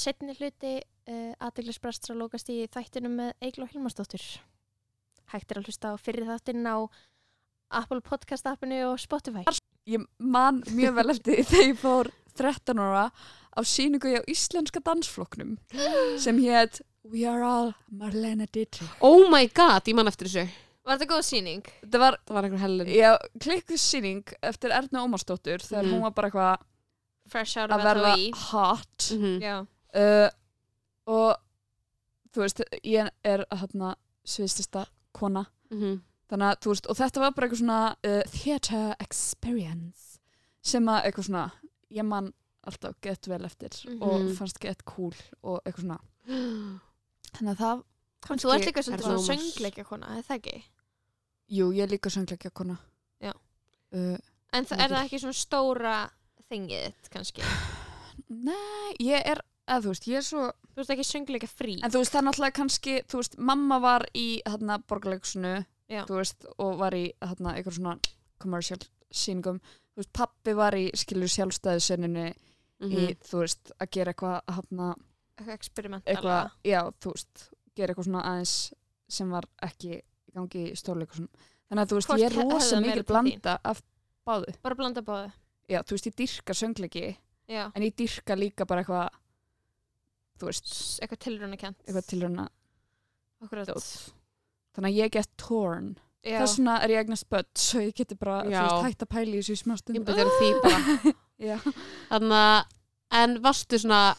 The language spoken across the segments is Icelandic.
setni hluti uh, aðdeglisbrast að lókast í þættinum með Egil og Hilmarsdóttur. Hægt er að hlusta á fyrir þáttinn á Apple Podcast appinu og Spotify. Ég man mjög vel eftir þegar ég fór 13 ára á síningu á íslenska dansflokknum sem hétt We are all Marlena Dietrich. Oh my god, ég man eftir þessu Var þetta góð síning? Þetta var, Það var einhver hellin já, klikkuð síning eftir Erna Ómarsdóttur þegar Mhm. hún var bara eitthvað Fresh out að of verða FOI. hot Mhm. Já. Uh, og þú veist, ég er hérna sviðstista kona Mhm. þannig að, þú veist, og þetta var bara eitthvað svona uh, theatre experience sem að eitthvað svona ég man alltaf gett vel eftir Mhm. og fannst gett cool og eitthvað svona þannig að það En þú ert líka svona söngleikja kona, er það ekki? jú, ég er líka söngleikja kona Já. uh, En það, er það ekki svona stóra þingið kannski? nei, ég er eða þú veist, ég er svo Þú ert ekki söngleikja frí? en þú veist, það er náttúrulega kannski þú veist, mamma var í hérna borgarleiksunu Já. þú veist, og var í hérna eitthvað svona commercial síningum þú veist, pappi var í skilur sjálfstæðisönninu Mhm. í, þú veist, að gera eitthvað hérna, Eitthvað experimentala? eitthvað, já, þú veist gera eitthvað svona aðeins sem var ekki í gangi í stórleikursun þannig að þú veist, Hvort ég er he- hefði rosa það meira mikil til blanda af báðu, Bara blanda báðu? já, þú veist, ég dyrka söngleiki Já. en ég dyrka líka bara eitthvað þú veist, Eitthvað tilruna kent? eitthvað dót. þannig að ég get torn þess vegna er ég eignast börn svo ég geti bara, hægt að pæla í þessu í smá Ég stund byrði því bara já, Þannig að En varstu svona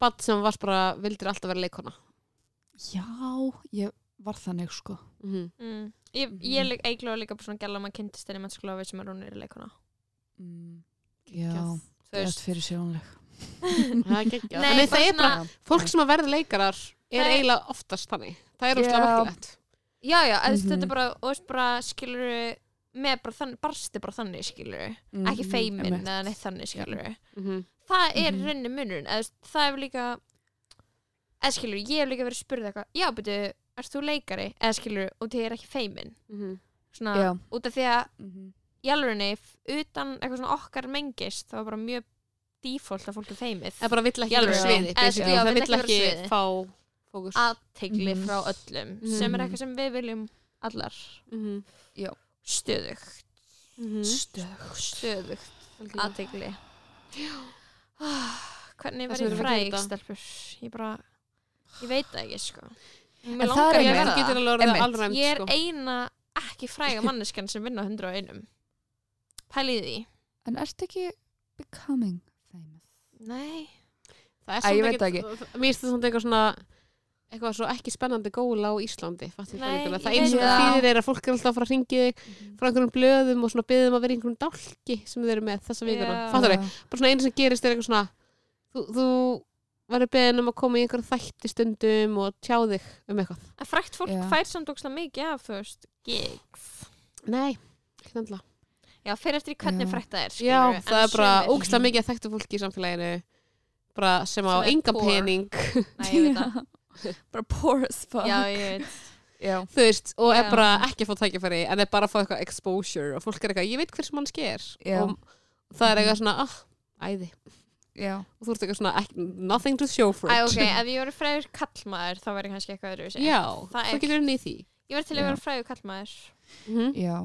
Badd sem varst bara Vildir alltaf vera leikona já, ég var þannig sko Mhm. Mm. Ég, Mhm. ég eiginlega líka bara svona gæla að maður kynntist henni mennskóla við sem er hún er í leikuna. mm, já, gett fyrir geggjað. Nei, nei, það er bara svona- Fólk sem að verða leikarar Er er- eiginlega oftast þannig Það er óslega Já. merkilegt Já, já, mm Mhm. þetta er bara, og veist bara, skilur með bara þannig, barsti bara þannig, skilur mm, ekki feimin einmitt. eða neitt þannig, skilur Mhm. það er Mhm. rauninni munurinn, eða þú veist, það er líka eða skilur, ég hef líka verið spurð eitthvað, já, betur, erst þú leikari eða skilur, og þið er ekki feimin Mhm. svona, já, út af því að mhm. í alvegni, utan eitthvað svona okkar mengist, það var bara mjög default að fólk er feimið Það bara vill ekki Já, vera á já. sviði basically. já, Það vill ekki á fá fókus aðtegli Mhm. frá öllum Mhm. sem er eitthvað sem við viljum allar Mhm. stöðugt Mhm. stöð stöðugt Algjörlega. aðtegli hvernig Það sem verður við fræg gera þetta. stelpur ég bara, ég veit það ekki sko En mér það langar er ég að einmitt- vera getur það alveg orðið Einmitt. alræmt ég er sko. eina ekki fræga manneskan sem vinna 101 pælið því en ertu ekki becoming nei, Það er Æ, ég veit það ekkert- Mér finnst það svona eitthvað svona eitthvað svo ekki spennandi gól á Íslandi fattar Nei, það ég það eins og veit það það. þýðir er að fólk er alltaf að fara að ringi þig frá einhverjum blöðum og svona byggðum að vera í einhverjum dálki sem þau eru með þessa vikuna Já. fattar Já. bara svona einu sem gerist er eitthvað svona þú, þú verður beðin um að koma í einhverjum þætti stundum og tjá þig um eitthvað en frægt fólk Já. fær samt ókslega mikið af þú veist, gigs Nei, ekki nefnilega já, fyrir eftir hvernig Já. frægt það er Já, skilurðu, en það er bara sumir- ógstlega mikið að þekktu fólki í samfélaginu bara sem á Sem er enga poor. pening Nei, ég veit það. bara poor as fuck já, ég veit já. þú veist, og er Já. bara ekki að fá tækifæri en er bara að fá eitthvað exposure og fólk er eitthvað, ég veit hvers mann sker Já. og það er eitthvað svona, ah, æði já. og þú ert eitthvað svona, ekki, nothing to show for it Æ, ok, ef ég voru frægur kallmaður þá væri kannski eitthvað öðru Já, Það þú er- getur unni í því Ég verði til að Já. vera frægur kallmaður mm já.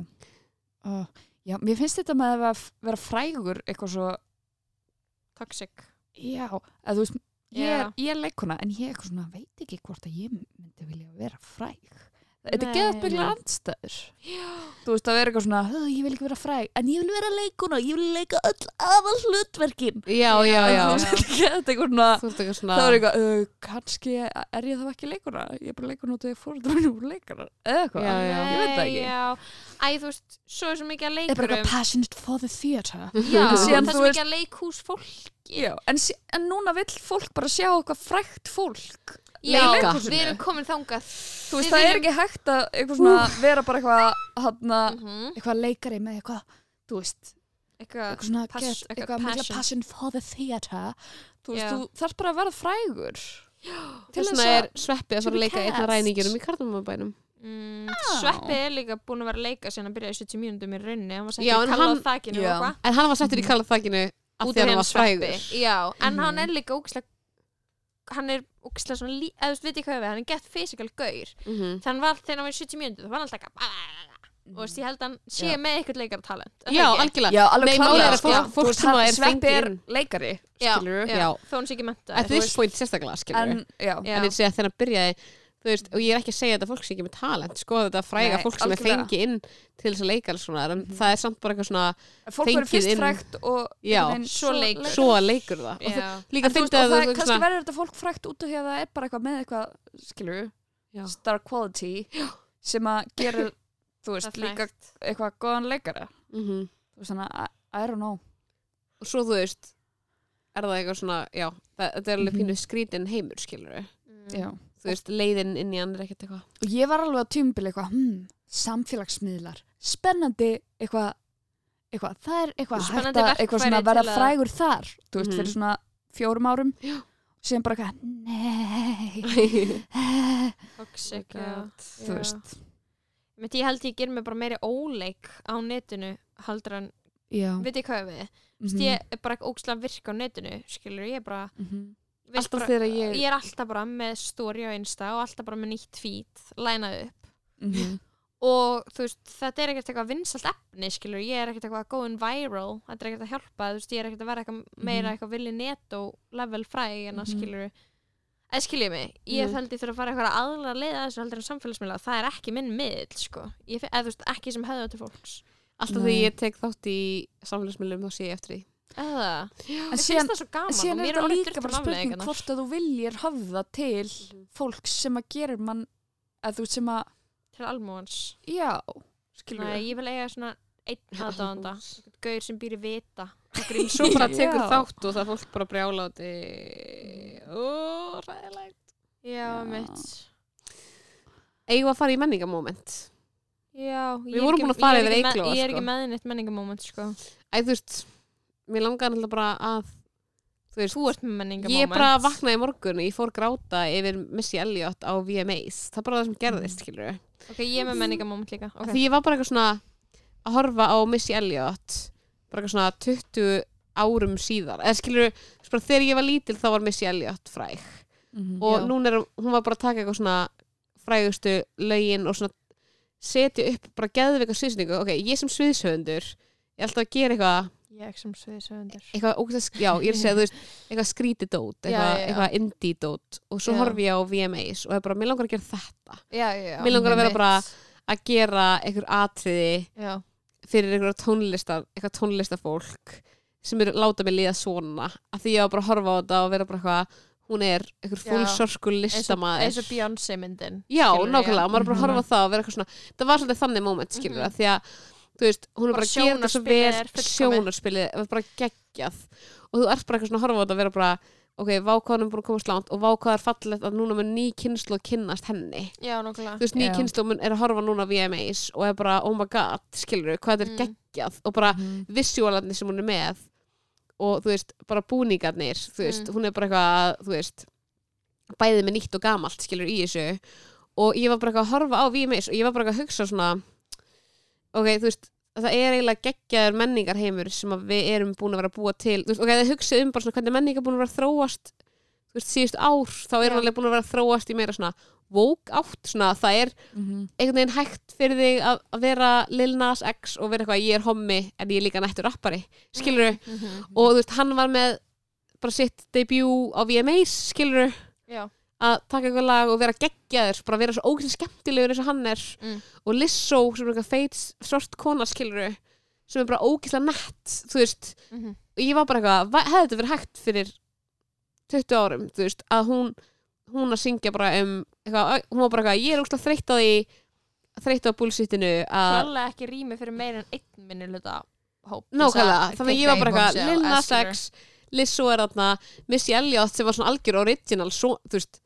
Uh, já mér finnst þetta með að vera- frægur eitthvað svo Toxic. Já, að þú veist ég er, Já. ég er leikona en ég eitthvað svona veit ekki hvort að ég myndi vilja vera fræg þetta getur byggla andstæður. Þú veist að vera eitthvað svona "Huh, ég vil ekki vera fræg. En ég vil vera leikona, ég vil leika öll aðal hlutverkin Já, já, já það er eitthvað, kannski er ég þá ekki leikona ég er bara leikona út af því fóröldrunum úr leikona eða eitthvað, ég veit það ekki. Já. Æ, þú veist, svo er svo mikið að ég er bara leikurum. eitthvað passionate for the theatre Já, það er svo mikið að leikhús fólk já, en, núna vill fólk bara sjá eitthvað frækt fólk Já, Leika. við erum komin þangað þú veist, Við það er viljum- ekki hægt að eitthvað svona, vera bara eitthvað hana, Mhm. eitthvað leikari með eitthvað þú veist, Eitthvað eitthvað svona pass- get, eitthvað eitthvað passion. passion for the theatre þú veist, þú þarf bara að vera frægur Þess vegna er sveppið að fara að leika einna cast. ræningjunum í kartumabænum mm. Sveppi er líka búin að vera að leika síðan að byrja í 70 mínúndum í raunni hann var sett Já, í en kalla á hann- þakinu og Já. eitthvað En hann var settur í kalla þakkinu af því að hann var Sveppi. frægur Já, en Mhm. hann er líka ógislega hann er ógislega svona, lí- eða þú veit ég hvað við, hann er gett physical gaur Mhm. þannig hann var, þegar hann var í 70 mínútur, það var hann alltaf eitthvað og þú veist, ég held að hann sé Já. með eitthvað leikara talent Já, algjörlega Já, alveg Nei, klárlega, er að sko. fólk- Þú fólk sem hann- er inn. leikari, skilur já, Já. þó hann sé ekki menta At this point sérstaklega, skilur En, já, Já. En ég segja þegar hann byrjaði veist, og ég er ekki að segja þetta fólk sé ekki með talent sko þetta fræga Nei, fólk sem er fengið inn til þess að leika alls svona, en Mhm. það er samt bara eitthvað svona fólk verður fyrst inn- frægt og Já. Svo leikur. svo leikur það og Já, líka En þú veist, og að það er kannski verður þetta fólk frægt út af því að það er bara eitthvað með eitthvað, skilur Já. star quality sem að gera, þú veist, líka eitthvað góðan leikara mm þú veist, þannig að, I, don't know og svo þú veist er það eitthvað svona, já það, þetta er alveg Mhm. pínu skrítin heimur skilur. Já. Þú veist, leiðin inn í hann er ekkert eitthvað. Og ég var alveg á tímubili eitthvað hmm, samfélagsmiðlar, spennandi eitthvað, eitthvað það er eitthvað hægt að eitthvað svona vera frægur þar þú veist, Mhm. fyrir svona fjórum árum. Já. sem bara eitthvað, nei. Toxic, þú veist. Ég held ég ger mig bara meiri óleik á netinu haldur en, veit ég hvað við. Mm Mhm. ég er bara ekki ógislega virka á netinu skilur, ég er bara, Mhm. veist alltaf bara þegar ég, ég er alltaf bara með story á Insta og alltaf bara með nýtt feed lænað upp. Mhm. og þú veist, þetta er ekkert eitthvað vinsalt efni, skilur, ég er ekkert eitthvað going viral, þetta er ekkert að hjálpa þú veist, ég er ekkert að vera eitthvað meira Mhm. eitthvað villi netto level fræg en að skilur. Eða skiljið mig, ég Mhm. held ég þurfa að fara eitthvað aðra að leiða þessu heldur en samfélagsmiðla. Það er ekki minn miðl, sko. Eða þú veist, ekki sem höfða til fólks. Alltaf þegar ég tek þátt í samfélagsmiðlum þá sé ég eftir því eða, en mér síðan, finnst það svo gaman síðan og er mér þetta orðið líka drukkið bara um spurning afleiðingarnar. hvort að þú viljir höfða til Mhm. fólk sem að gerir mann að þú sem að, til almúans já skilur Nei, ég vil eiga svona einn Almúgans. gaur sem býr í vita svo bara tekur Já. þátt og það er fólk bara brjáláti ó, ræðilegt já, Já. mitt eigum að fara í menningamóment Já, Við vorum búin að fara yfir Eygló, Ég er sko. ekki með neitt menningamóment sko. æ, þú veist, mér langar náttúrulega bara að þú veist, Þú ert með menningamóment ég bara vaknaði í morgun og ég fór gráta yfir Missy Elliot á VMAs. Það er bara það sem gerðist, skilur Ok, ég er með menningamóment líka okay. því ég var bara eitthvað svona að horfa á Missy Elliot bara eitthvað svona 20 árum síðar. Eða skilur, bara þegar ég var lítil þá var Missy Elliot fræg. Mhm. og Já. núna er hún var bara að taka eitthvað svona frægustu lögin og svona setja upp bara geðveika sviðsningu ok, ég sem sviðshöfundur ég alltaf að gera eitthvað Ég sem sviðsöfundur eitthvað, ógeðslega- já, ég er að segja, þú veist eitthvað skrítið dót, Já, eitthvað, eitthvað indie dót. Og svo Já. horfi ég á VMAs og er bara, mér langar að gera þetta. Já, já, Mér langar að vera bara- að gera einhver atriði Já, fyrir einhverja tónlistar eitthvað tónlistafólk sem eru láta mig líða svona. Að því ég var bara að horfa á þetta og vera bara eitthvað hún er einhver Já. fúlsörsku eins og, Beyoncé myndin Já, nákvæmlega, og maður bara horfa Mhm. á það og vera eitthvað svona, það var svolítið þannig moment, skilur Mhm. því að, þú veist, hún er Bara bara að gera þetta svo vel, sjónarspilið er bara geggjað og þú ert bara eitthvað svona að horfa á þetta og vera bara, ok, vákvæðan er búin að koma slánt og vákvæðan er fallegt að núna mun ný kynslu kynnast henni, Já, nákvæmlega þú veist, ný Já. kynslu mun er að horfa núna á VMAs og er bara, oh my god, skilur hvað þetta er Mm. geggjað og bara Mhm. visualarnir sem hún er með og þú veist, bara búningarnir þú veist, Mm. hún er bara eitthvað, þú veist bæðið með nýtt og gamalt, skilur í þessu og ég var bara eitthvað að horfa á VMAs og ég var bara eitthvað að hugsa svona ok, þú veist, það er eiginlega geggjaður menningarheimur sem við erum búin að vera að búa til, veist, ok, það hugsa um bara svona hvernig menningar búin að vera að þróast þú veist, síðust ár, þá er hún alveg búin að vera að þróast í meira svona woke átt, svona það er Mhm. einhvern veginn hægt fyrir þig að, að vera Lil Nas X og vera eitthvað ég er hommi en ég er líka nættur rappari skilur Mhm. og þú veist hann var með bara sitt debut á VMAs skilur Já, að taka eitthvað lag og vera geggjaður bara vera svo ógæslega skemmtilegur eins og hann er Mm. og Lissó sem er eitthvað feit svart kona skilur sem er bara ógæslega nett þú veist Mhm. og ég var bara eitthvað, va- hefði þetta verið hægt fyrir 20 árum, þú veist, að hún hún að syngja bara um eitthvað, hún var bara eitthvað, ég er úrslega þreytt á því þreytt á bullshitinu að Klálega ekki rými fyrir meira en einn minni hluta hóp nákvæmlega, þannig að ég var bara eitthvað Bombshell, Lil Nas skilurðu. X, Lizzo er þarna Missy Elliot sem var svona algjör original svo, þú veist,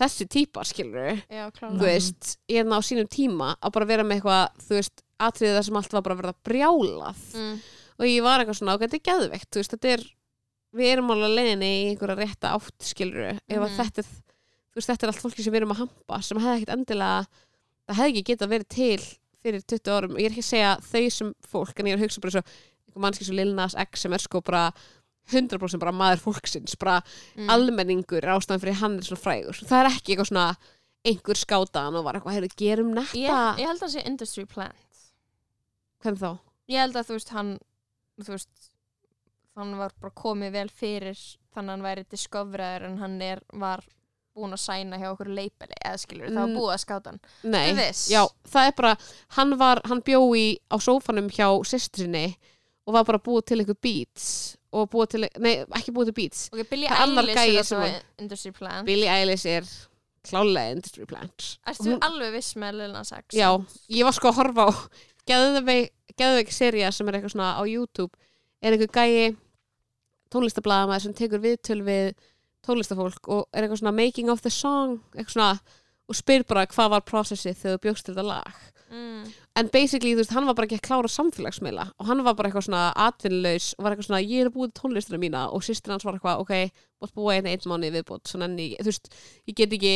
þessi típa skilur Já, þú veist, ég er á sínum tíma að bara vera með eitthvað, þú veist, atriðið það sem allt var bara að verða brjálað. Mm. og ég var eitthvað svona, ok, þetta er geðveikt þú veist, þetta er, við erum alveg að leiðinni í einhverja rétta átt, skilur ef Mhm. þetta þú veist, þetta er allt fólki sem við erum að hampa, sem hefði ekkit endilega það hefði ekki getað verið til fyrir 20 árum, og ég er ekki að segja þau sem fólk, en ég er að hugsa bara svo einhver mannski svo Lil Nas X sem er sko bara 100% bara maður fólksins bara Mm. almenningur ástæðan fyrir hann er svona frægur. Það er ekki eitthvað svona einhver skátaðan og var eitthvað, heyrðu, gerum netta. Ég, ég held að það sé industry plant hvernig þá? ég held að þú veist hann þú veist hann var bara komið vel fyrir þannig að hann væri discoverer en hann er, var búin að sæna hjá okkur leipeli eða skilur það var búið að skáta hann. Nei, já, það er bara hann var, hann bjó í á sófanum hjá systrinni og var bara búið til eitthvað beats og búið til, nei, ekki búið til beats. Ok, Billie Það Eilish er var- industry plant. Billie Eilish er klálega industry plant. Erstu Hún- alveg viss með Lil Nas X? Já, ég var sko að horfa á geðveik, serja sem er eitthvað svona á YouTube. Er eitthvað gæi tónlistablaðamaður sem tekur viðtöl við tónlistafólk og er eitthvað svona making of the song eitthvað svona og spyr bara hvað var processið þegar þú bjókst þetta lag. Mm. en basically, þú veist, hann var bara ekki að klára samfélagsmiðla og hann var bara eitthvað svona atvinnulegs og var eitthvað svona, ég er búið tónlistina mína. Og sýstir hans var eitthvað, ok, mátt búa einn einn mánu viðbútt, svona en ég, þú veist ég get ekki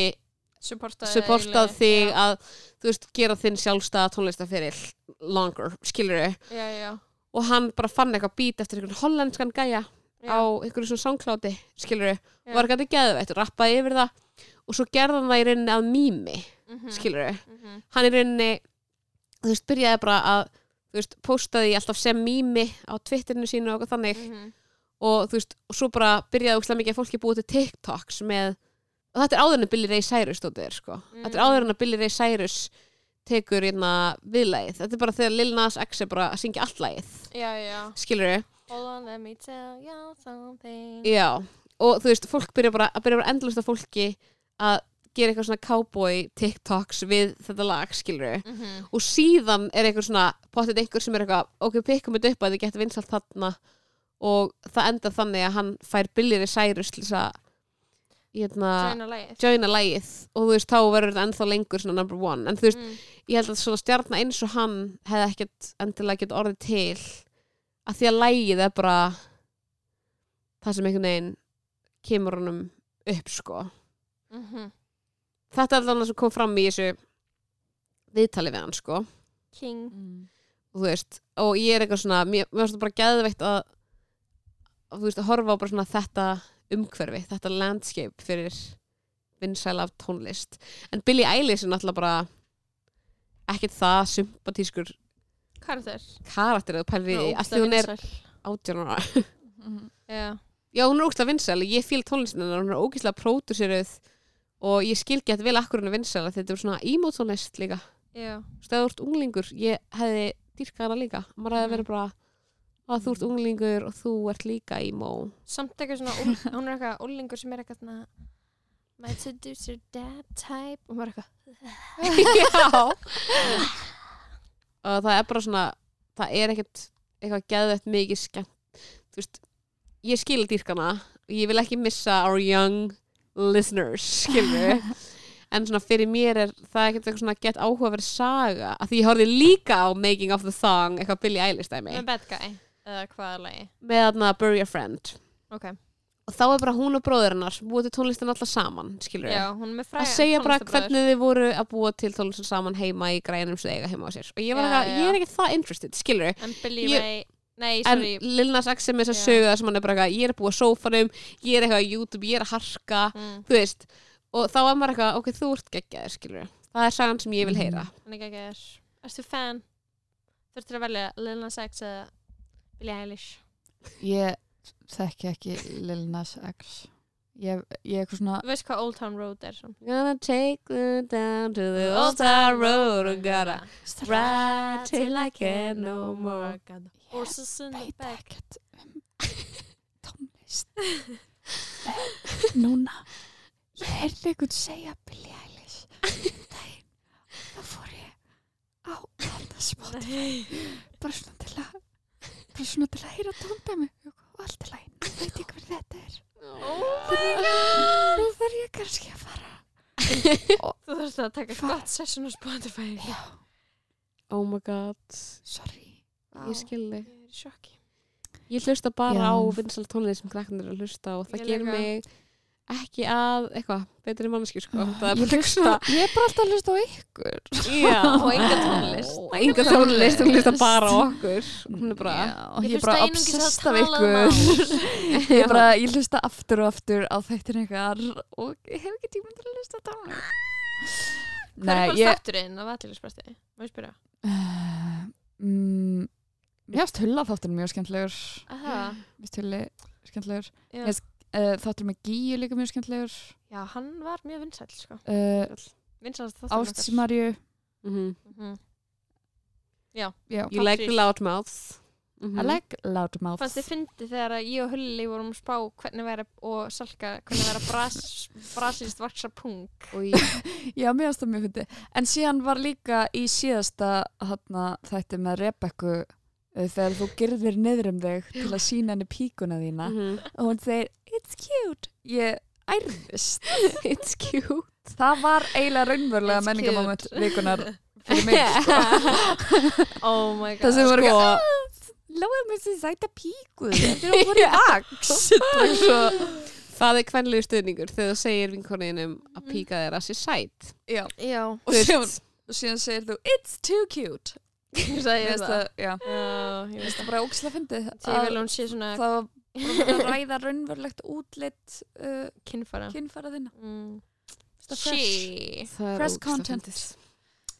supportað supportað þig já. að, þú veist, gera þinn sjálfstæða tónlistaferill longer, skilur þau og hann bara fann eitthvað bít eftir einhvern hollenskan gæja já. á einhverju svona songkláti, skilur Já. var eitthvað geðveitt, rappaði yfir það og svo gerði hann það í rauninni að mými Mhm, skilur þau mhm. hann í rauninni þú veist, byrjaði bara að þú veist, postaði alltaf sem mými á Twitterinu sínu og þannig Mhm. og þú veist, og svo bara byrjaði úkslega mikið að fólki búið til TikToks með og þetta er áður en að Billy Ray Cyrus stótið er sko, þetta er Mm. áður en að Billy Ray Cyrus tekur hérna viðlægið þetta er bara þegar Lil Nas X er bara að syngja allt lægið, skilur þau hold on, let me tell you something. Já, og þú veist, fólk byrja bara að byrja bara endlust af fólki að gera eitthvað svona cowboy TikToks við þetta lag, skilur þau Mhm. og síðan er einhver svona potið einhver sem er eitthvað, ok, pikkum þetta upp að þið getur vinsalt þarna. Og það enda þannig að hann fær Billy Ray Cyrus til þess að hérna, joina lagið. joina lægið og þú veist, þá verður þetta ennþá lengur svona number one, en þú veist, Mm. ég held að svona stjarnar eins og hann hefði ekkert endilega gett orðið til að því að lægið er bara það sem einhvern veginn kemur honum upp, sko. Mhm. þetta er alveg sem kom fram í þessu viðtali við hann, sko. King. Og þú veist, og ég er eitthvað svona mér finnst það bara geðveikt að að, þú veist, að horfa á bara svona þetta umhverfi, þetta landscape fyrir vinsæla af tónlist. En Billie Eilish er náttúrulega bara ekkert það sympatískur karakter. Karakter eða pælir í af því hún er átján ára. Já, já, hún er ógæslega vinsæl, ég fíl tónlistin hennar hún er ógæslega pródúsiruð og ég skil gett vel akkur hennar vinsæl þetta er svona emo tónlist líka. Já. Stöður unglingur, ég hefði dýrkað hana líka, maður hefði Mhm. verið bara að þú ert unglingur og þú ert líka emo. Samt eitthvað svona, hún er eitthvað úlingur sem er eitthvað svona my seducer dad type. Og maður eitthvað já og það er bara svona það er ekkert eitthvað geðvett mikið skemmt þú veist, ég skil dýrkana og ég vil ekki missa our young listeners, skilur en svona fyrir mér er það ekkert eitthvað svona gett áhugaverð saga að því ég horfði líka á Making of the Song eitthvað Billie Eilish dæmi. Með bad guy eða hvaða lagi? Með þarna Bury a Friend. Ok, og þá er bara hún og bróður hennar búið til tónlistin alltaf saman, skilur já, hún er með fræga að segja bara hvernig þið voru að búa til tónlistin saman heima í grænum sem þið eiga heima á sér. Og ég var Já, eitthvað, já. ég er ekki það interested, skilur en Billy Ég- Ray, nei, en sorry. Lil Nas X er með þess að Já. sögu það sem hann er bara eitthvað, ég er að búa á sófanum ég er eitthvað á YouTube, ég er að harka mm, þú veist, og þá er maður eitthvað ok, þú ert geggjaður, skilur það er sagan sem ég vil heyra. Hann er ekki að erstu fan? Þurftir að velja Lil Nas X eða Billie Eilish? Ég þekki ekki Lil Nas X. Ég, ég eitthvað svona þú veist hvað Old Town Road er svona. Gonna take you down to the old town road. And gotta ride till I can no more. Horses in the veit back. ekkert um tónlist. Núna ég heyrði einhvern segja Billie Eilish. Þá fór ég á þetta Spotify bara svona til að bara svona til að heyra tóndæmi og allt í lagi, nú veit ég hver þetta er? Nú þarf ég kannski að fara. Þú þurftir að taka gott session á Spotify. Já, oh my god, sorry. Ég skil þig. Ég er ég hlusta bara Já. á vinsal tónlist sem eru að hlusta og það Ég gerir líka. mig ekki að eitthvað betri manneski sko. Er Ég, ég er bara alltaf að hlusta á ykkur. Já, Og enga tónlist. enga tónlist, hún hlusta bara á okkur. Hún er bara Já, og Ég ég er bara obsessed af ykkur. Ég, er bara, ég hlusta aftur og aftur á þættin ykkar og ég hef ekki tíma til að hlusta tónlist Hvað er bara ég þátturinn af aðtýrlispresti? Má ég spyrja? uh, mm, Mér finnst hulla þátturinn mjög skemmtilegur. Aha, Mér já. Uh, Þátturinn með Gíu líka mjög skemmtilegur já, hann var mjög vinsæll, sko. uh, Vinsælast þátturinn Ást Marju Mhm. Mhm. Já, you like the loud mouth Mhm. I like loudmouth Fannst þið fyndi þegar að ég og Hulli vorum að spá hvernig væri og Salka hvernig bras, brasilist vaksa pung. Já, mér finnst það mjög fyndi En síðan var líka í síðasta hana, þætti með Rebekku uh, þegar þú gerðir niður um þig til að sína henni píkuna þína Mhm. og hún segir, it's cute. Ég ærðist it's cute. Það var eiginlega raunverulega cute. vikunar fyrir mig sko. Oh my god það sem voru Sko- ekki Láðum þessi sæta píku. Þetta er að voru vaks. Svo, það er kvenlegu stuðningur þegar þú segir vinkoninum að píka þér að sé sæt. Já. Já, og síðan, og síðan segir þú it's too cute. Ég Mér finnst það. ég Mér veist það bara ógislega fyndið það var að ræða raunverulegt útlitt uh, kynfara kynfæra þinna mm. Fresh. Fresh content.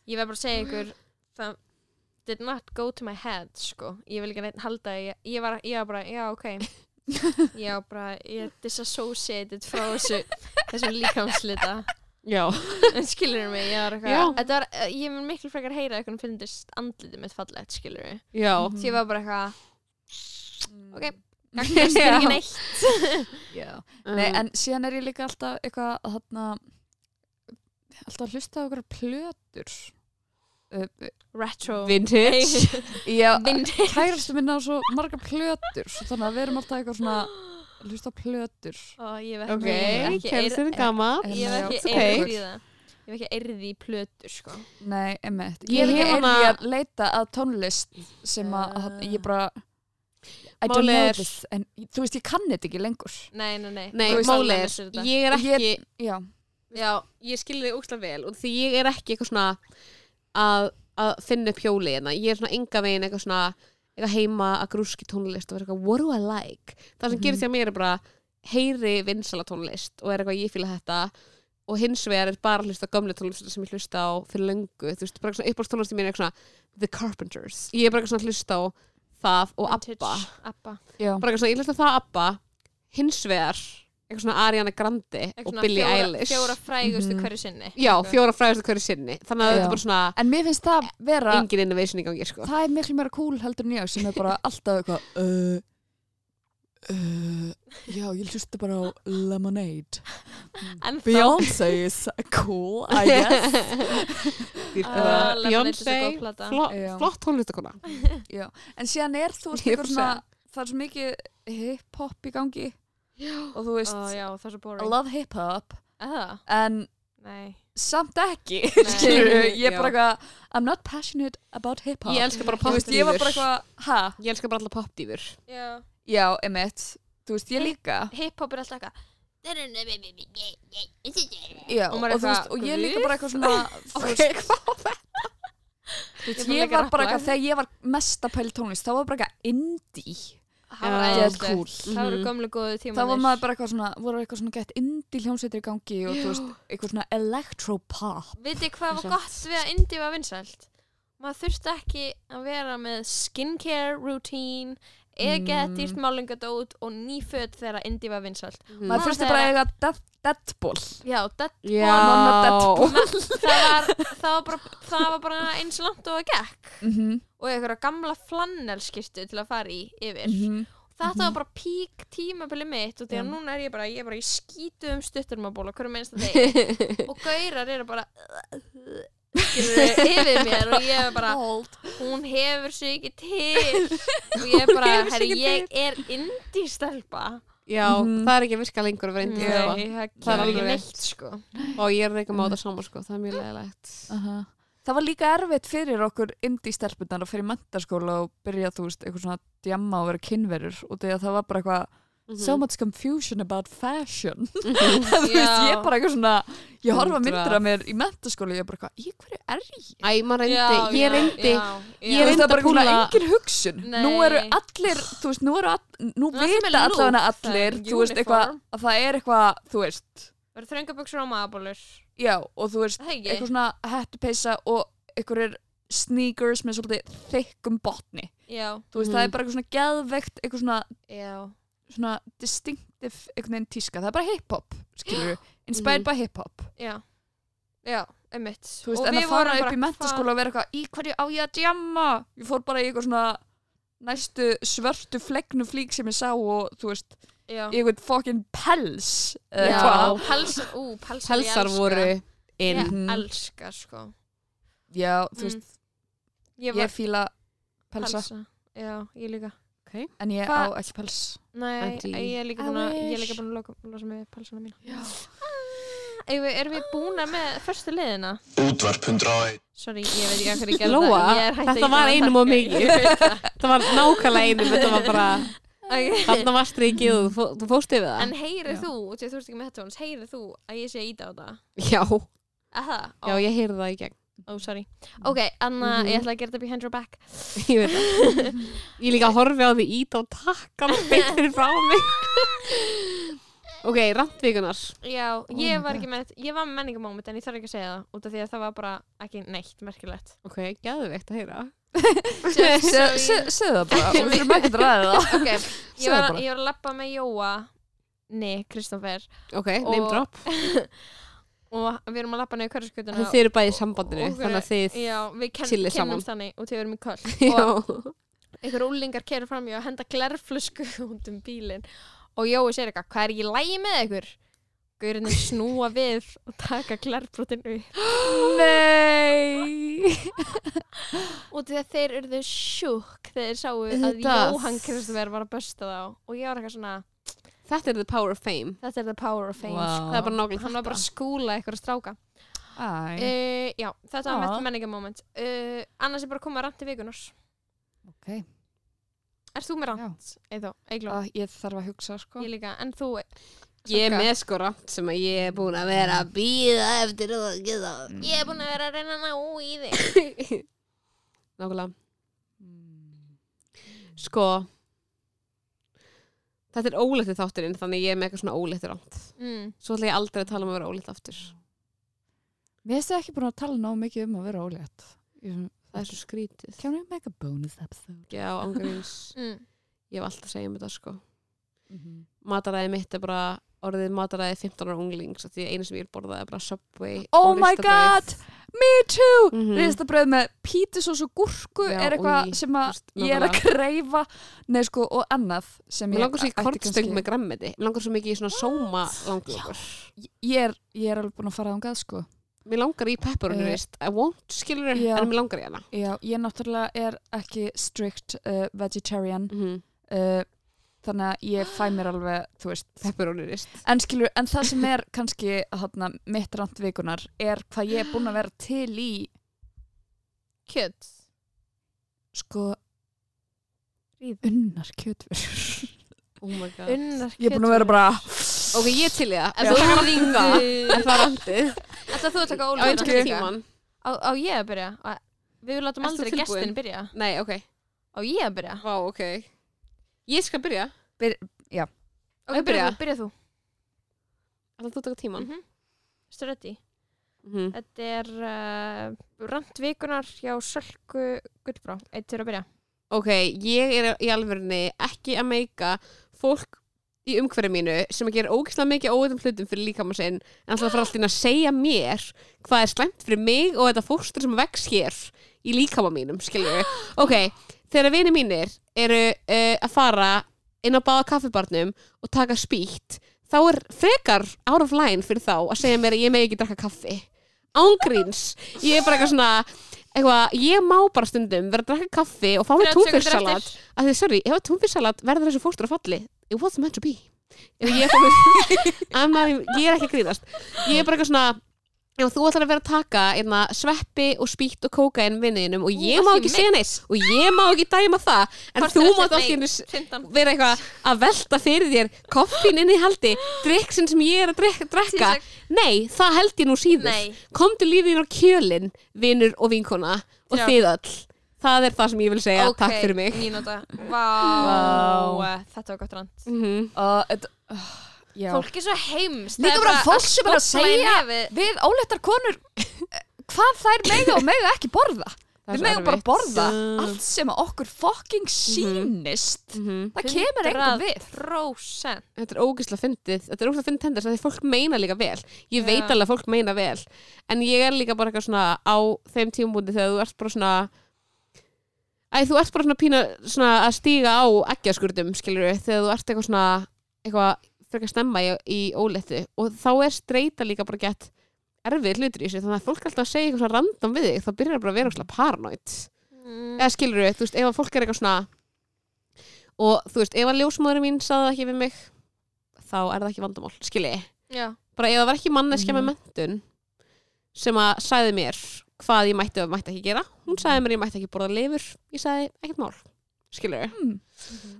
Ég verð bara að segja ykkur það did not go to my head sko. ég vil ekki neitt halda ég, ég, var, ég var bara, já ok ég var bara, ég disassociated frá þessu þessum líkamslita já, en skilur mig, ég var eitthvað eh, ég mun miklu frekar heyra eitthvað finnist andlitið mitt fallegt, skilur mig já því ég var bara eitthvað, ok Mm. Gagnast Já. ekki neitt Já. Um, Nei, en síðan er ég líka alltaf eitthvað að þarna alltaf að hlusta á okkur plötur uh, retro vintage Já, Vintage. kærastu minna á svo marga plötur svo þannig að við erum alltaf eitthvað svona að hlusta á plötur Ó, ég hef ok, ekki, ekki er gammal En ég já, ekki it's okay. eirð í það ég hef ekki eirð í plötur sko Nei, emmitt Ég er hana- hana... að leita að tónlist sem að, Ah. að ég bara I don't Málið know er- this en þú veist, ég kann þetta ekki lengur. Nei, nei, nei. Nei, Þú veist máli alveg er, ég er ekki ég- Já, já, ég skilði þig úkslega vel og því ég er ekki eitthvað svona að, að finna upp hjóli hérna, ég er svona enga veginn eitthvað svona eitthvað heima að grúski tónlist og vera eitthvað, what do I like? Það sem Mhm. gerist hjá mér er bara heyri vinsala tónlist og er eitthvað ég fíla þetta. Og hins vegar er bara að hlusta á gömlu tónlist sem ég hlusta á fyrir löngu. Þú veist, bara eitthvað svona uppáhaldstónlist mín er eitthvað svona The Carpenters, ég er bara eitthvað svona að hlusta á það og Vintage ABBA Abba bara eitthvað svona, ég hlusta það ABBA hins vegar, eitthvað svona Ariana Grande Eitthvað og Billie fjóra, Eilish fjóra frægustu Mhm. hverju sinni Já, fjóra fræðustu hverju sinni Þannig að Já. þetta er bara svona En mér finnst það vera engin innovation í gangi sko. það er miklu meira cool heldur en ég sem er bara alltaf eitthvað uh, uh, Já, ég hlusta bara á Lemonade. Beyoncé is cool, I guess. Ah, Lemonade er svo Beyoncé góð plata. flo, Já. Flott tónlistakona Já, en síðan er þú er svona það er svo mikið hip-hop í gangi. Og þú veist, Ó, já, er I love hip-hop Eða? en Nei. samt ekki ég er Já. bara eitthvað I'm not passionate about hip-hop. Ég elska bara Þú veist, ég var bara popdýfur eitthvað, ha? Ég elska bara alla popdýfur Já Já, emitt, þú veist, ég Hip- líka. Hip-hop er alltaf eitthvað Já, Og og, þú veist, og ég líka bara eitthvað svona þú Ok, hvað? þú veist, Ég var bara eitthvað þegar ég var mest að pæla í tónlist, þá var bara eitthvað indie. Það var. Get cool. Það voru Mhm. gömlu góðu tíma þá var maður bara eitthvað svona, voru eitthvað svona gett indie hljómsveitir í gangi og þú veist, eitthvað svona electropop. Vitið hvað var gott við að indie var vinsælt? Maður þurfti ekki að vera með skincare routine eða Mm. dýrt málingadót og nýföt þegar indie var vinsælt Mhm. maður þurfti bara að eiga death- Deadpool Já, það Já Deadpool. það var, það var, bara, það var bara eins langt og það gekk mm -hmm. og einhverja gamla flannelskirtu til að fara í yfir Mhm. þetta Mhm. var bara pík tímabili mitt og því að Já. núna er ég bara, ég er bara í skítu um stutturmabóla hverju minnst að degi og gaurar eru bara yfir mér og ég er bara hún hefur sig ekki til. Og ég er bara, herri, ég er indie-stelpa. Já, Mhm. það er ekki að virka lengur að vera indie það það er alveg neitt sko. Og ég er ekki að máta saman sko, það er mjög leðilegt Aha. Það var líka erfitt fyrir okkur indie-stelpunar að fyrir mentaskóla og byrja, þú veist, eitthvað svona djamma og vera kynverur. Og því að það var bara eitthvað, so much confusion about fashion. Þú veist, ég er bara eitthvað svona ég horfa myndir af mér í mentaskóla ég er bara eitthvað, í hverju er ég? Æ, maður reyndi, Já, ég reyndi já, ég reyndi það er að bara svona púlla- engin hugsun. Nei. nú eru allir, þú veist, nú eru all, nú er vita allavega það allir, er þú veist, eitthvað að það er eitthvað, þú veist. Verður þröngabuxur og maðabólur já, og þú veist, Það eitthvað svona hettupeysa og einhverjir sneakers með svolítið þykkum botni. Já, þú veist, Mhm. það er bara eitthvað svona geðveikt eitthvað svona, distinctive einhvern veginn tíska, það er bara hip-hop skilur inspired Mhm. by hip-hop. Já, já, einmitt. Þú veist, Og en að fara upp í mentaskóla og vera eitthvað, í hverju á ég að djamma ég fór bara í eitthvað svona næstu svörtu flegnu flík sem ég sá og þú veist, hvað- Já, í eitthvað fucking pels eða já. eitthvað. Pels, ú, pelsar ég Pelsar voru inn. Ég Mhm. elska, sko. Já, þú Mm. veist, Ég ég var fíla pelsa, pelsa. Já, ég líka en ég Hva- á ekki pels Nei, Anti- ég er líka búin að Ég er wish. líka búin að loka, losa við pelsuna mína já. Erum við, við búna með förstu liðina? Útvarp 101 Sorry, ég veit ekki að hverju ég gerði Lóa, það er þetta að var einum þakka. mikið. Það var nákvæmlega einum þetta var bara, Ok. þarna var strikið og þú þú fóst yfir það En heyrið þú, að þú ert ekki með headphones Heyrið þú að ég sé að íta á það? já, Að það? já, ég heyrði það í gegn Ó, sorry. Ok, Anna, Mhm. ég ætla að gera þetta behind your back. Ég veit það. Ég líka horfi á því ít á takkan beint fyrir frá mig. Ok, randvíkunar Já, Oh ég my var God. ekki með Ég var með menningamóment en ég þarf ekki að segja það Út af því að það var bara ekki neitt merkilegt. Ok, gæðveikt að heyra. Just so Se- you- se- segðu það bara, og við þurfum ekki að ræða það Ok, ég var, ég var að lappa með Jóa Nei, Kristoffer ok, name Og- drop Og við erum að lappa niður hverjaskutuna þið eru bæði í sambandinu Og- þannig að þið Já, chillið saman. þannig og þau erum í köll og einhver úlingar kerur fram í og henda glerflösku út um bílinn og Jói segir eitthvað, hvað er í lægi með ykkur? Gaurinn snúa við og taka glerbrotin upp nei og því að þeir eru sjúk þegar þeir sáu að. Jóhann Kristoffer var að bösta þá og ég var eitthvað svona, þetta er the power of fame. Þetta er the power of fame Vá. sko. það er bara nákvæmlega hann var bara að skúla eitthvað stráka. Æ. uh, já, þetta var mitt menningamoment uh, annars er bara að koma rant í vikunars ok, er þú með rant, Eigló? Að ég þarf að hugsa sko. Ég líka, en þú ég er með sko rand sem að ég er búin að vera að býða eftir að geta. Ég er búin að vera að reyna að ná í þig. Nákvæmlega. Mm. sko þetta er ólétti þátturinn þannig ég er með eitthvað svona ólétti rand mm. svo ætla ég aldrei að tala um að vera ólétt aftur Mér finnst þið ekki búin að tala nóg mikið um að vera ólétt það er svo skrítið Can we make a bonus episode? já, ángurins Mm. ég hef alltaf að segja um þetta sko Mm -hmm. mataræði mitt er bara orðið mataræði 15 ára unglings því einu sem ég vil borða er bara Subway Oh my god, me too! Mhm. Ristabröð með pítusós og gúrku Já, er eitthvað sem að veist, ég er að greifa Nei sko, og annað sem ég langar svo í kortstöng með grammeti Mér langar svo mikið í svona sóma ég ég er alveg búin að fara þangað sko. Mér langar í pepperoni Eh, rist I won't, skilur já. en mér langar í hana. Já, ég náttúrulega er ekki strict uh, vegetarian. Mm -hmm. uh, þannig að ég fæ mér alveg, þú veist en skilur, en það sem er kannski hana, mitt rand vikunar er hvað ég er búin að vera til í kjöt. Sko unnar kjötverur Oh my god. Unnar ég er búin að vera bara Ok, ég til í það. En taka ringa Er það randið? Ætla þú að taka tíman. Á, á ég að byrja? Á, við látum aldrei gestin byrja. Nei, ok. Á ég að byrja? Vá, ok. Ég skal byrja Ok, Að byrja byrja? byrja þú. Ætla þú taka tíman mm -hmm. Ready? mm Þetta er uh, randvikunar hjá Sölku Gullbrá Eitt til að byrja. Ok, ég er í alvörunni ekki að meika fólk í umhverju mínu sem að gera ógeðslega mikið óveitum hlutum fyrir líkamann sinn en alltaf fara alltaf að segja mér hvað er slæmt fyrir mig og þetta fóstur sem vex hér í líkamann mínum, við Ok, þegar vini mínir eru uh, að fara inn á báða kaffibarnum og taka spýtt þá er frekar out of line fyrir þá að segja mér að ég megi ekki drakka kaffi. Ángríns, ég er bara eitthvað svona eitthvað, ég má bara stundum vera að drakka kaffi og fá mér 30 sekúndur túnfisksalat. eftir. að því, sorry, ef að túnfisksalat verður þessu fóstur að falli it was meant to be. Ef ég, not, even- ég er ekki að grínast. Ég er bara eitthvað svona ef þú ætlar að vera að taka einna, sveppi og spýtt og kókain vinniðinum og ég Þú má ekki segja neitt. Og ég má ekki dæma það. En Hvort þú mátt þetta- allt í einu nei, 15. vera eitthvað að velta fyrir þér koffin inn í haldi drikksinn sem ég er að drekka, drekka. Nei, það held ég nú síður. Nei. komdu lífið á kjölin vinur og vinkona og Já. þið öll. Það er það sem ég vil segja, Ok, takk fyrir mig. Vá, Vá. Þetta var gott rand mm uh, þetta- uh, já. Fólk er svo heimst Líka bara fólk sem er að segja við, óléttar konur eh, hvað þær mega og mega ekki borða. Við megum bara borða allt sem að okkur fucking sýnist. Mhm. það kemur einhver við. Prósent. Þetta er ógislega fyndið, þetta er ógislega fyndið tenders því fólk meina líka vel, ég veit Já. alveg að fólk meina vel, en ég er líka bara eitthvað svona á þeim tímabúndi þegar þú ert bara svona Æ, þú ert bara svona pína svona að stíga á eggjaskurðum, skilur við, þegar þú ert eitthvað svona eitthvað frekar stemma í, í óléttu og þá er streyta líka bara gett erfið hlutur í sig, þannig að fólk alltaf að segja eitthvað random við þig, þá byrjar bara að vera svona paranoid mm. eða skilur við, þú veist, ef að fólk er eitthvað svona og þú veist, ef að ljósmóðurinn mín saði það ekki við mig þá er það ekki vandamál, skilji bara ef það var ekki manneskja Mhm. með mentun sem að sagði mér hvað ég mætti og mætti ekki gera hún sagði mér að ég mætti ekki borða lifur ég sagði ekkert mál, skilur mm.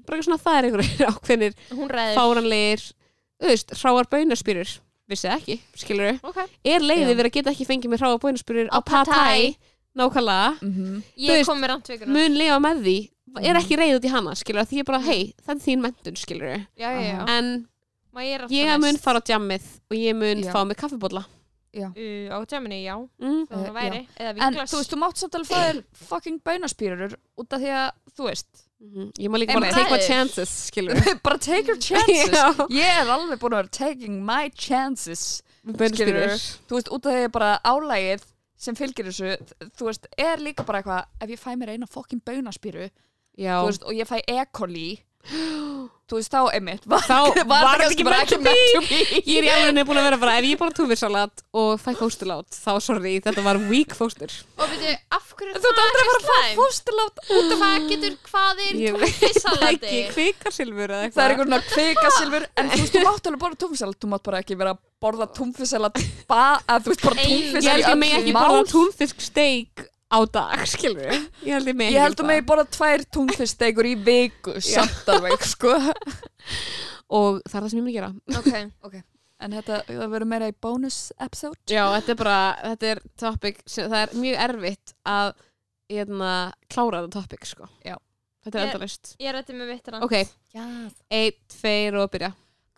bara eitthvað svona það er einhverjir ákveðnir fáranlegir, þú veist, hráar baunaspýrur vissi það ekki, skilur við Ok, er leiðið verið að geta ekki fengið mér hráar baunaspýrur Á á Pad Thai. patæ nákvæmlega. Mm Þú ég kom með randvíkunar mun lifa með því. Er Mhm. ekki reyð út í hana, skilur því ég bara, hei, það er þín mentun, skilur já en Má ég er mun fara á djammið og ég mun Já. fá mig kaffibólla Uh, Á tjáminni, já. Mm. Það Eh, væri. Eða en þú veist, þú mátt samt alveg fucking baunaspýrur út af því að, þú veist Mhm. ég má líka bara take my chances, skilur bara take your chances Já. ég er alveg búin að vera taking my chances baunaspýrur þú veist, út af því að bara álægið sem fylgir þessu, þú veist, er líka bara eitthvað, ef ég fæ mér eina fucking baunaspýru þú veist, og ég fæ E. þú veist, þá einmitt var, Þá var það ekki bara meant to ekki meant to be. Ég er í alveg búin að vera bara ef ég bara túfirsalat og fæ fósturlát þá sorry, þetta var weak fóstur. Og veitu, af hverju þú ert aldrei að fara að fá slæmt? fósturlát Út af hvað getur, hvað er Ég veit tófisalati? ekki kvikarsilfur eða það er eitthvað. einhvern svona kvikasilfur en þú veist, þú mátt alveg borða túnfisalat þú mátt bara ekki vera að borða túnfisalat ba, að þú veist, bara Ein- ég held ég mig ekki borða mál. túnfisk steik á dag, skilur ég held ég ég held að mig borða tvær túnfisksteikur í viku samt alveg, sko. Og það er það sem ég mun að gera. Ok, en þetta, það verður meira í bonus episode? Já, þetta er bara, þetta er topic sem, það er mjög erfitt að hérna, klára þetta topic sko. Já. Þetta er Ég- endalist ég rætti með mitt rand Ok, já, einn, tveir og byrja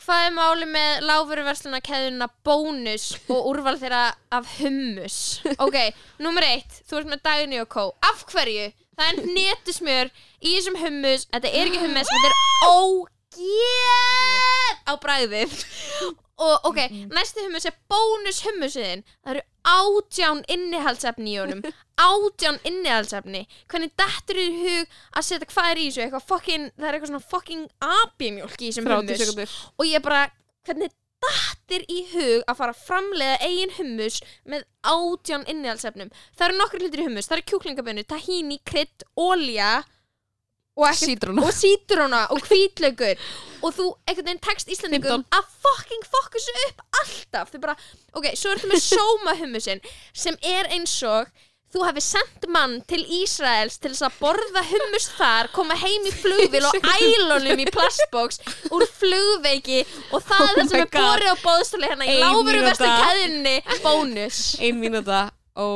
Hvað er máli með láfurversluna keðuna bónus og úrval þeirra af hummus? Ok, nummer eitt, þú ert með Dagny og Kó. Af hverju? Það er netusmjör í þessum hummus. Þetta er ekki hummus, þetta er ógeð á bræðið. Og ok, næsti hummus er bónus hummusiðin. Það eru átján innihaldsefni í honum. Átján innihaldsefni. Hvernig dettur í hug að setja hvað er í þessu? Eitthvað fucking, það er eitthvað svona fucking abimjólk í þessum 30 hummus og ég bara, hvernig dattir í hug að fara að framleiða eigin hummus með átján innihaldsefnum það eru nokkur hlutir í hummus, það eru kjúklingabönnu tahini, krydd, olja Sítróna. og sítróna og hvítlaugur og þú einhvern veginn tekst Íslandingum 15. að fucking fokka þessu upp alltaf. Þau bara, ok, svo ertu með sóma hummusin sem er eins og þú hefði sendt mann til Ísraels til þess að borða hummus þar koma heim í flugvél og ælunum í plastboks úr flugveiki og það er Oh það sem er God. borið á bóðstóli hérna í láfuru vestu keðinni bónus. Ein mínúta, ó,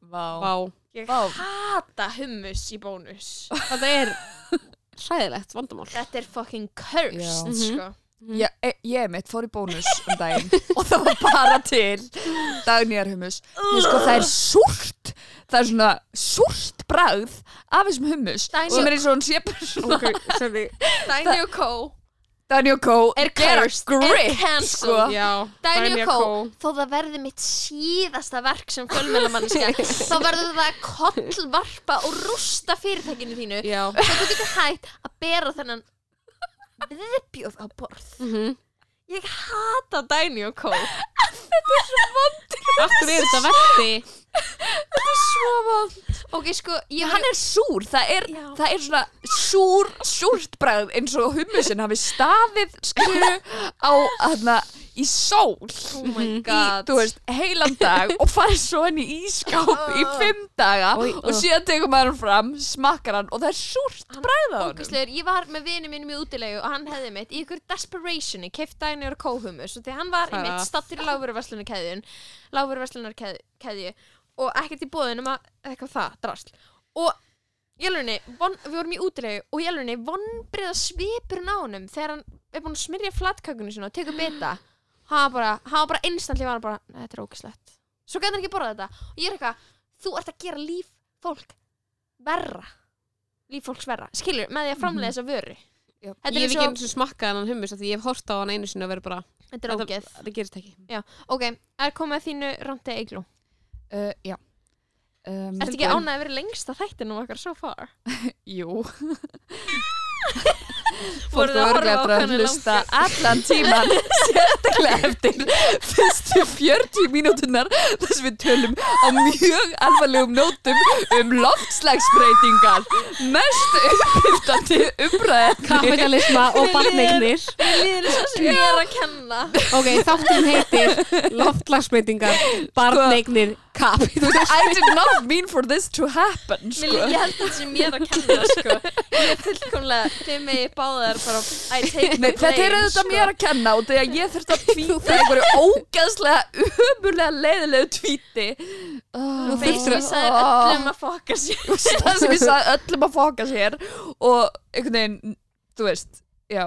vá, vá ég Vá. hata hummus í bónus Þetta er hræðilegt vandamál þetta er fucking cursed Já. Mhm. sko. ég, e- ég mitt fór í bónus um daginn og það var bara til dagnýjarhummus sko, það er súrt það er svona súrt bragð af þessum hummus Dagný- sem er eins og hún sé bara svona Ok, sorry Dagny og Co Og Kó er cursed, er cancelled sko. Og Kó, Kó. þó það verði mitt síðasta verk sem fjölmjölamanniska þá verður það að kollvarpa og rústa fyrirtækinu þínu Já svo þú getur hægt að bera þennan viðbjóð á borð Mhm. ég hata Dagny og Kó Af hverju er þetta verti? svo vond ok, sko, ég hann er súr, það er, Já. það er svona súr, súrt bragð eins og hummusin hafi staðið skilju á hana, í sól. Oh my Mhm. god. í, þú veist, heilan dag og farið svo inn í ískáp í fimm daga Oj, og síðan tekur maður hann fram, smakkar hann og það er súrt bræð á hann Ógæslegur, ég var með vini mínum í útilegu og hann hefði mitt í ykkur desperationi keift dænir og kóhumus og því hann var í Það- mitt stattur í lágveruverslunarkeðjun lágveruverslunarkeðju og ekkert í bóðin um að eitthvað það, drast og í alvegni, von, við vorum í útilegu og í alvegni vonbreiða svipurinn á honum þegar hann er búin að smyrja flatkakunni sinna og tekur bita. Hann var bara, bara instantly var hann bara, "Nei, þetta er ógæslegt svo gæti hann ekki borða þetta. Og ég er eitthvað, þú ert að gera líf fólk verra. Líf fólks verra, skilur, með því að framlega þessa vöru. Já. Þetta Ég hef ekki eins og smakkað hann hummus því ég hef hort á hann einu sinni og verið bara þetta er ógeð. Það gerist ekki. Ok, er komið að þínu randi eiglú uh, Já um, Ertu ekki ánægð að vera lengst að þættinum okkar so far? Jú Að horfa örglega á bara að hlusta allan tíman sérstaklega eftir fyrstu 40 mínútunar þar sem við tölum á mjög alvarlegum nótum um loftslagsbreytingar. Mest uppbyrtandi umræðni Kapitalisma og barnignir ég er að kenna. Ok, þátturinn heitir Loftlagsbreytingar, barnignir, kapitalisma I did not mean for this to happen sko. Ég held þetta sem ég er að kenna sko. Ég er fullkomlega Þið megi báðar bara I take Nei, the þetta er auðvitað sko. mér að kenna og þegar ég þurfti að tvíta einhverju ógeðslega umurlega leiðilegu tvíti oh, veist ég sagði öllum að fokka sér. Það sem ég sagði öllum að fóka sér og einhvern veginn, þú veist já.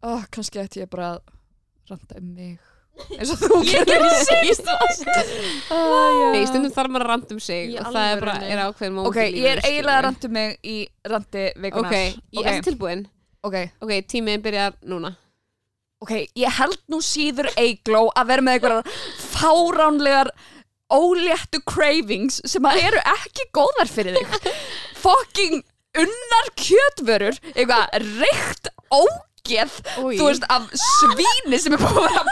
Oh, kannski ætti ég bara að randa um mig eins og þú Ég gerir gerði síst Nei, stundum þarf maður að randa um sig Í og það er bara, alvörunni. er ákveðin móment ok, í ég lífinu, er eiginlega að randa mig í randi skilurðu. vikunar Ok, ég er tilbúin. Ok, Ok, tímiðin byrjar núna. Ok, ég held nú síður eigló að vera með einhverjar fáránlegar óléttu cravings sem að eru ekki góðar fyrir þig. Fucking unnar kjötvörur eitthvað reykt ógeð Új. þú veist af svíni sem er búin að vera að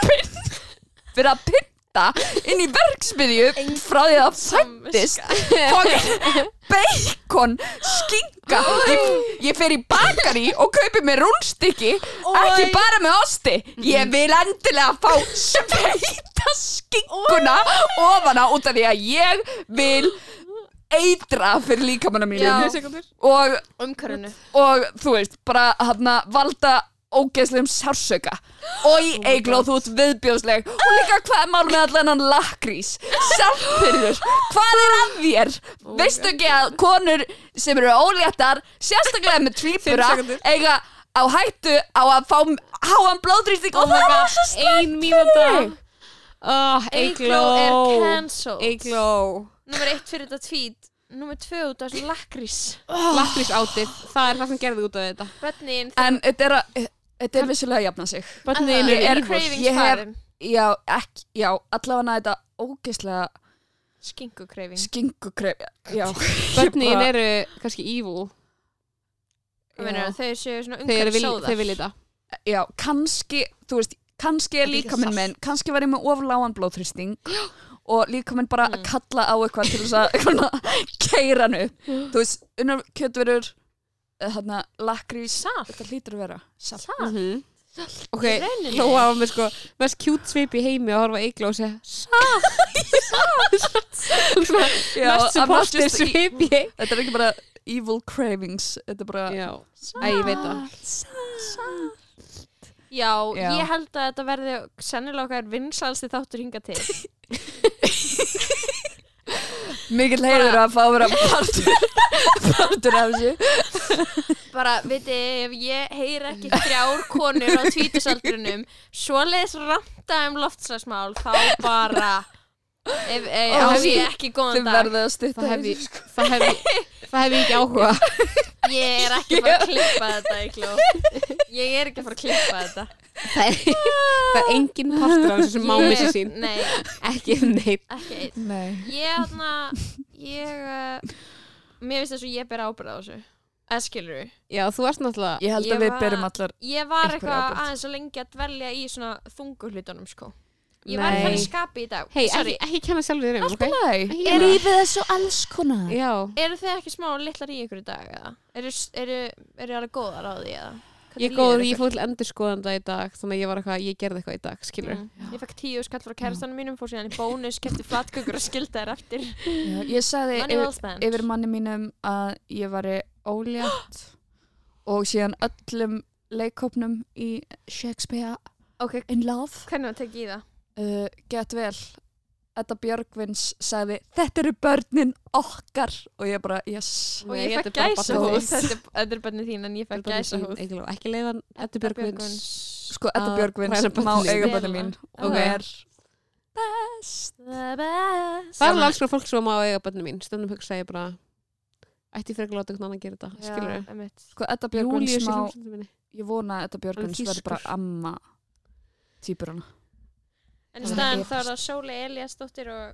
fyrir að pynta inn í verksmiðju frá því að það fættist bacon skinka. Ég, ég fer í bakari og kaupi mér rúnstykki ekki bara með osti. Ég vil endilega fá sveita skinkuna ofana út af því að ég vil eitra fyrir líkamanna Já. mínum og, og þú veist, bara hann valda ógeðslegum sársöka og í eigló þú ert viðbjóðsleg. Og líka hvað er mál með allan hann lakrís? Sjálfpyrður, hvað er að þér? Veistu ekki að konur sem eru óléttar, sérstaklega með sekúndur. eiga á hættu á að fá háan blóðrýsting Oh og það var svo slæmt Ein mínúta. oh, Eigló er cancelled. Eigló Númer eitt fyrir þetta tweet. Númer tvö út af þessu lakrís. Lakrís átið, það er það sem gerði út af þetta. Bönnin en þetta er, að, þetta er vissulega að jafna sig. Eru er- ívor cravings ég hef- farin. Já, ekki, já, allavega þetta ógeðslega Skinku craving skinkukref já, bara- eru kannski evil. Hvað meinarðu, Þau séu svona umhverfisóðar þeir vilja þetta. Já, kannski þú veist, kannski er líka minn minn kannski var ég með ofláan blóðþrýsting og líka minn bara Mm. að kalla á eitthvað til þess að keira hann upp. Þú veist, unnar þarna, lakrís Salt? þetta hlýtur að vera salt. Salt? Mhm. Ok, Í rauninni. Lóa var með sko mest kjút svip í heimi og horfa á Eigló og segja Salt Svona Já, Mest e- svip í heimi. Þetta er ekki bara evil cravings þetta er bara Já, Æ, ég veit það. Já, Já. ég held að þetta verði sennilega okkar vinsalsti þáttur hinga til mikill heiður að fá að vera partur partur af þessu. Bara, veitir, ef ég heyr ekki þrjár konur á tvítusaldrunum svoleiðis ranta um loftslagsmál þá bara ef, ef, á þið- ég ekki góðan dag Það hef ég Það hef ég Það hef ég ekki áhuga ég er ekki fara að klippa þetta ég er ekki fara að klippa þetta Það er, það er engin partur af þessu sem má Ég- missi sín nei, Ekki neitt ekki einn Nei. ég þarna ég uh, mér finnst þess að ég ber ábyrð á þessu eða skilur Já, þú ert náttúrulega Ég held Ég að við var- berum allar ég var Einhverja eitthvað ábyrgð. aðeins að lengi að dvelja í svona þungu hlutunum sko ég var Nei. þannig skapi í dag Hei, sorry, ekki, ekki kenna sjálfur þér um, ok? Nei, Ekki er gera lífið þessu alls konar? Já eru þið ekki smá litlar í ykkur í dag eða? eru, eru, eru alveg góðar á því eða? Ég er góð, ég fór til endurskoðanda í dag þannig að ég var eitthvað, ég gerði eitthvað í dag skilur mm. Ég fekk tíu skall frá kærastanum mínum fór síðan í bónus, kefti flatkökur og skildi þær eftir. Já, ég sagði yfir, yfir manni mínum að ég væri ólétt og síðan öllum leikópnum í Shakespeare Ok, in Love. Hvernig var tekið í það? uh, Gett vel Edda Björgvins sagði þetta eru börnin okkar. Og ég bara, yes. Og ég fekk gæsa hús Þetta er- þetta er bennið þín en ég fekk gæsa hús Ekki- ekki leiða Eddu Björgvins sko Edda Björgvins börnin má eiga börnin mín Ok. og er best það er alls konar fólk sem má eiga börnum mín. Stundum hugsa ég bara ætti frekar að láta einhvern annan gera þetta? Skilur Já, einmitt. sko Edda Björgvins má ég vona að Edda Björgvins er verður bara amma týpur hana En í Það staðan þá er það Sóli Eliasdóttir og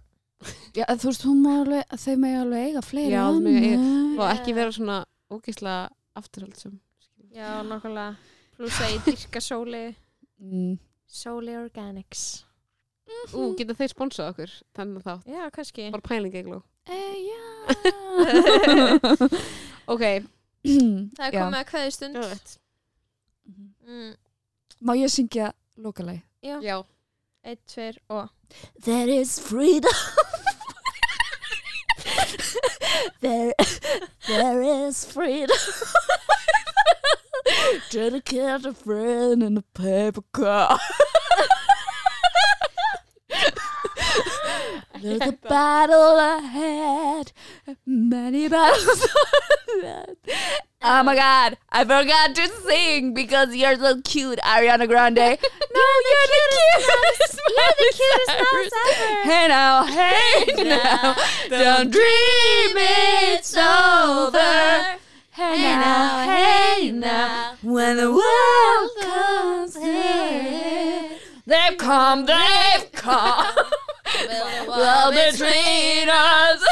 já, þú veist, hún má alveg, þau megi alveg eiga fleiri Já, þau mega eiga- og ekki vera svona ógeðslega afturhaldsum Já, nokkulega Pluss að ég dyrka Sóli mm. Sóli Organics. Ú, geta þeir sponsað okkur þannig þá, Já, kannski. Bara pæling eigló Eh, já. Ok, Það er Já. komið að kveði stund Geðveikt. mm, Má ég syngja lokalæg? Já, já eitt, tveir og There is freedom. There, there is freedom. Cat a friend in a paper car There's a battle ahead. Many battles ahead Oh my god, I forgot to sing because you're so cute, Ariana Grande. no, you're, the cutest. You're the cutest mouse ever. Hey now, hey now, don't dream it's over. Hey now, hey now, when the world comes here, they've come, they've come. Well, between us,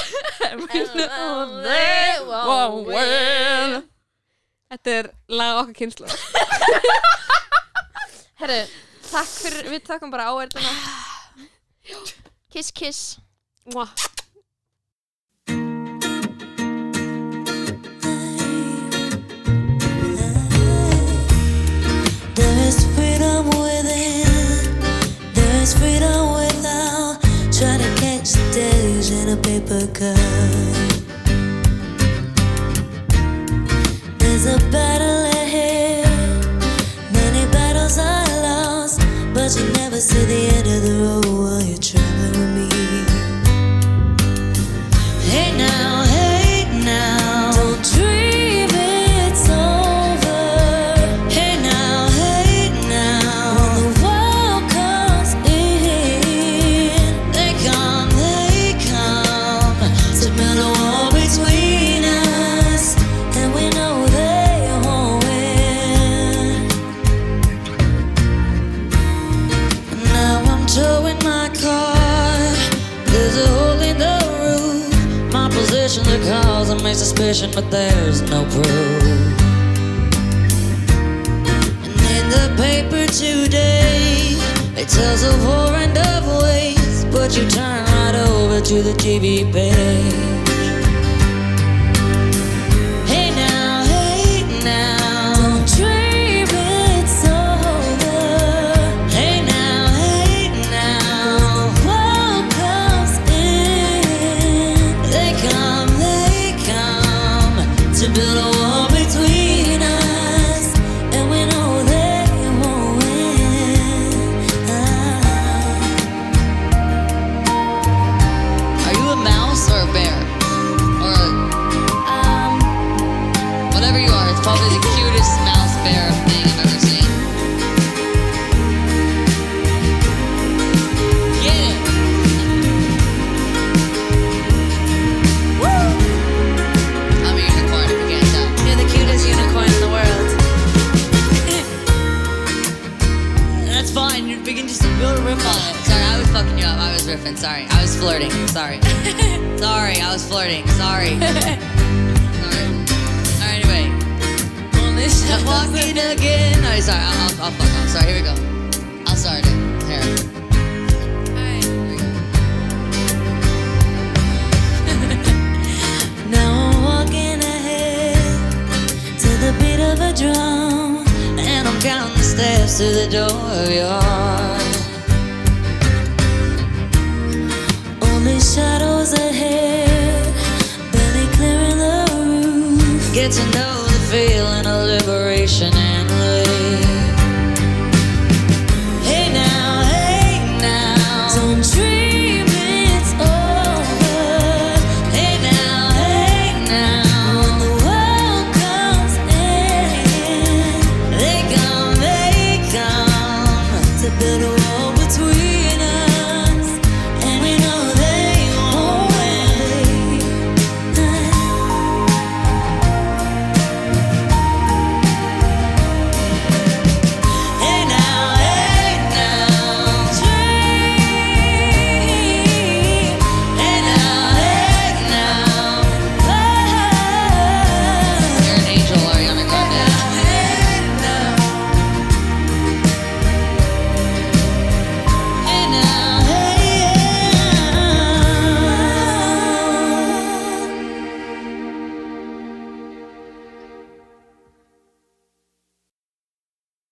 and we know they won't win. Þetta er lag okkar kynslu Herru, takk fyrir, við takkum bara áverðina Kiss, kiss There is freedom within. There is freedom without trying to catch the days in a paper cup. Now I'm walking ahead to the beat of a drum, to the door of your heart. Only shadows ahead, barely clearing the roof. Get to know the feeling of liberation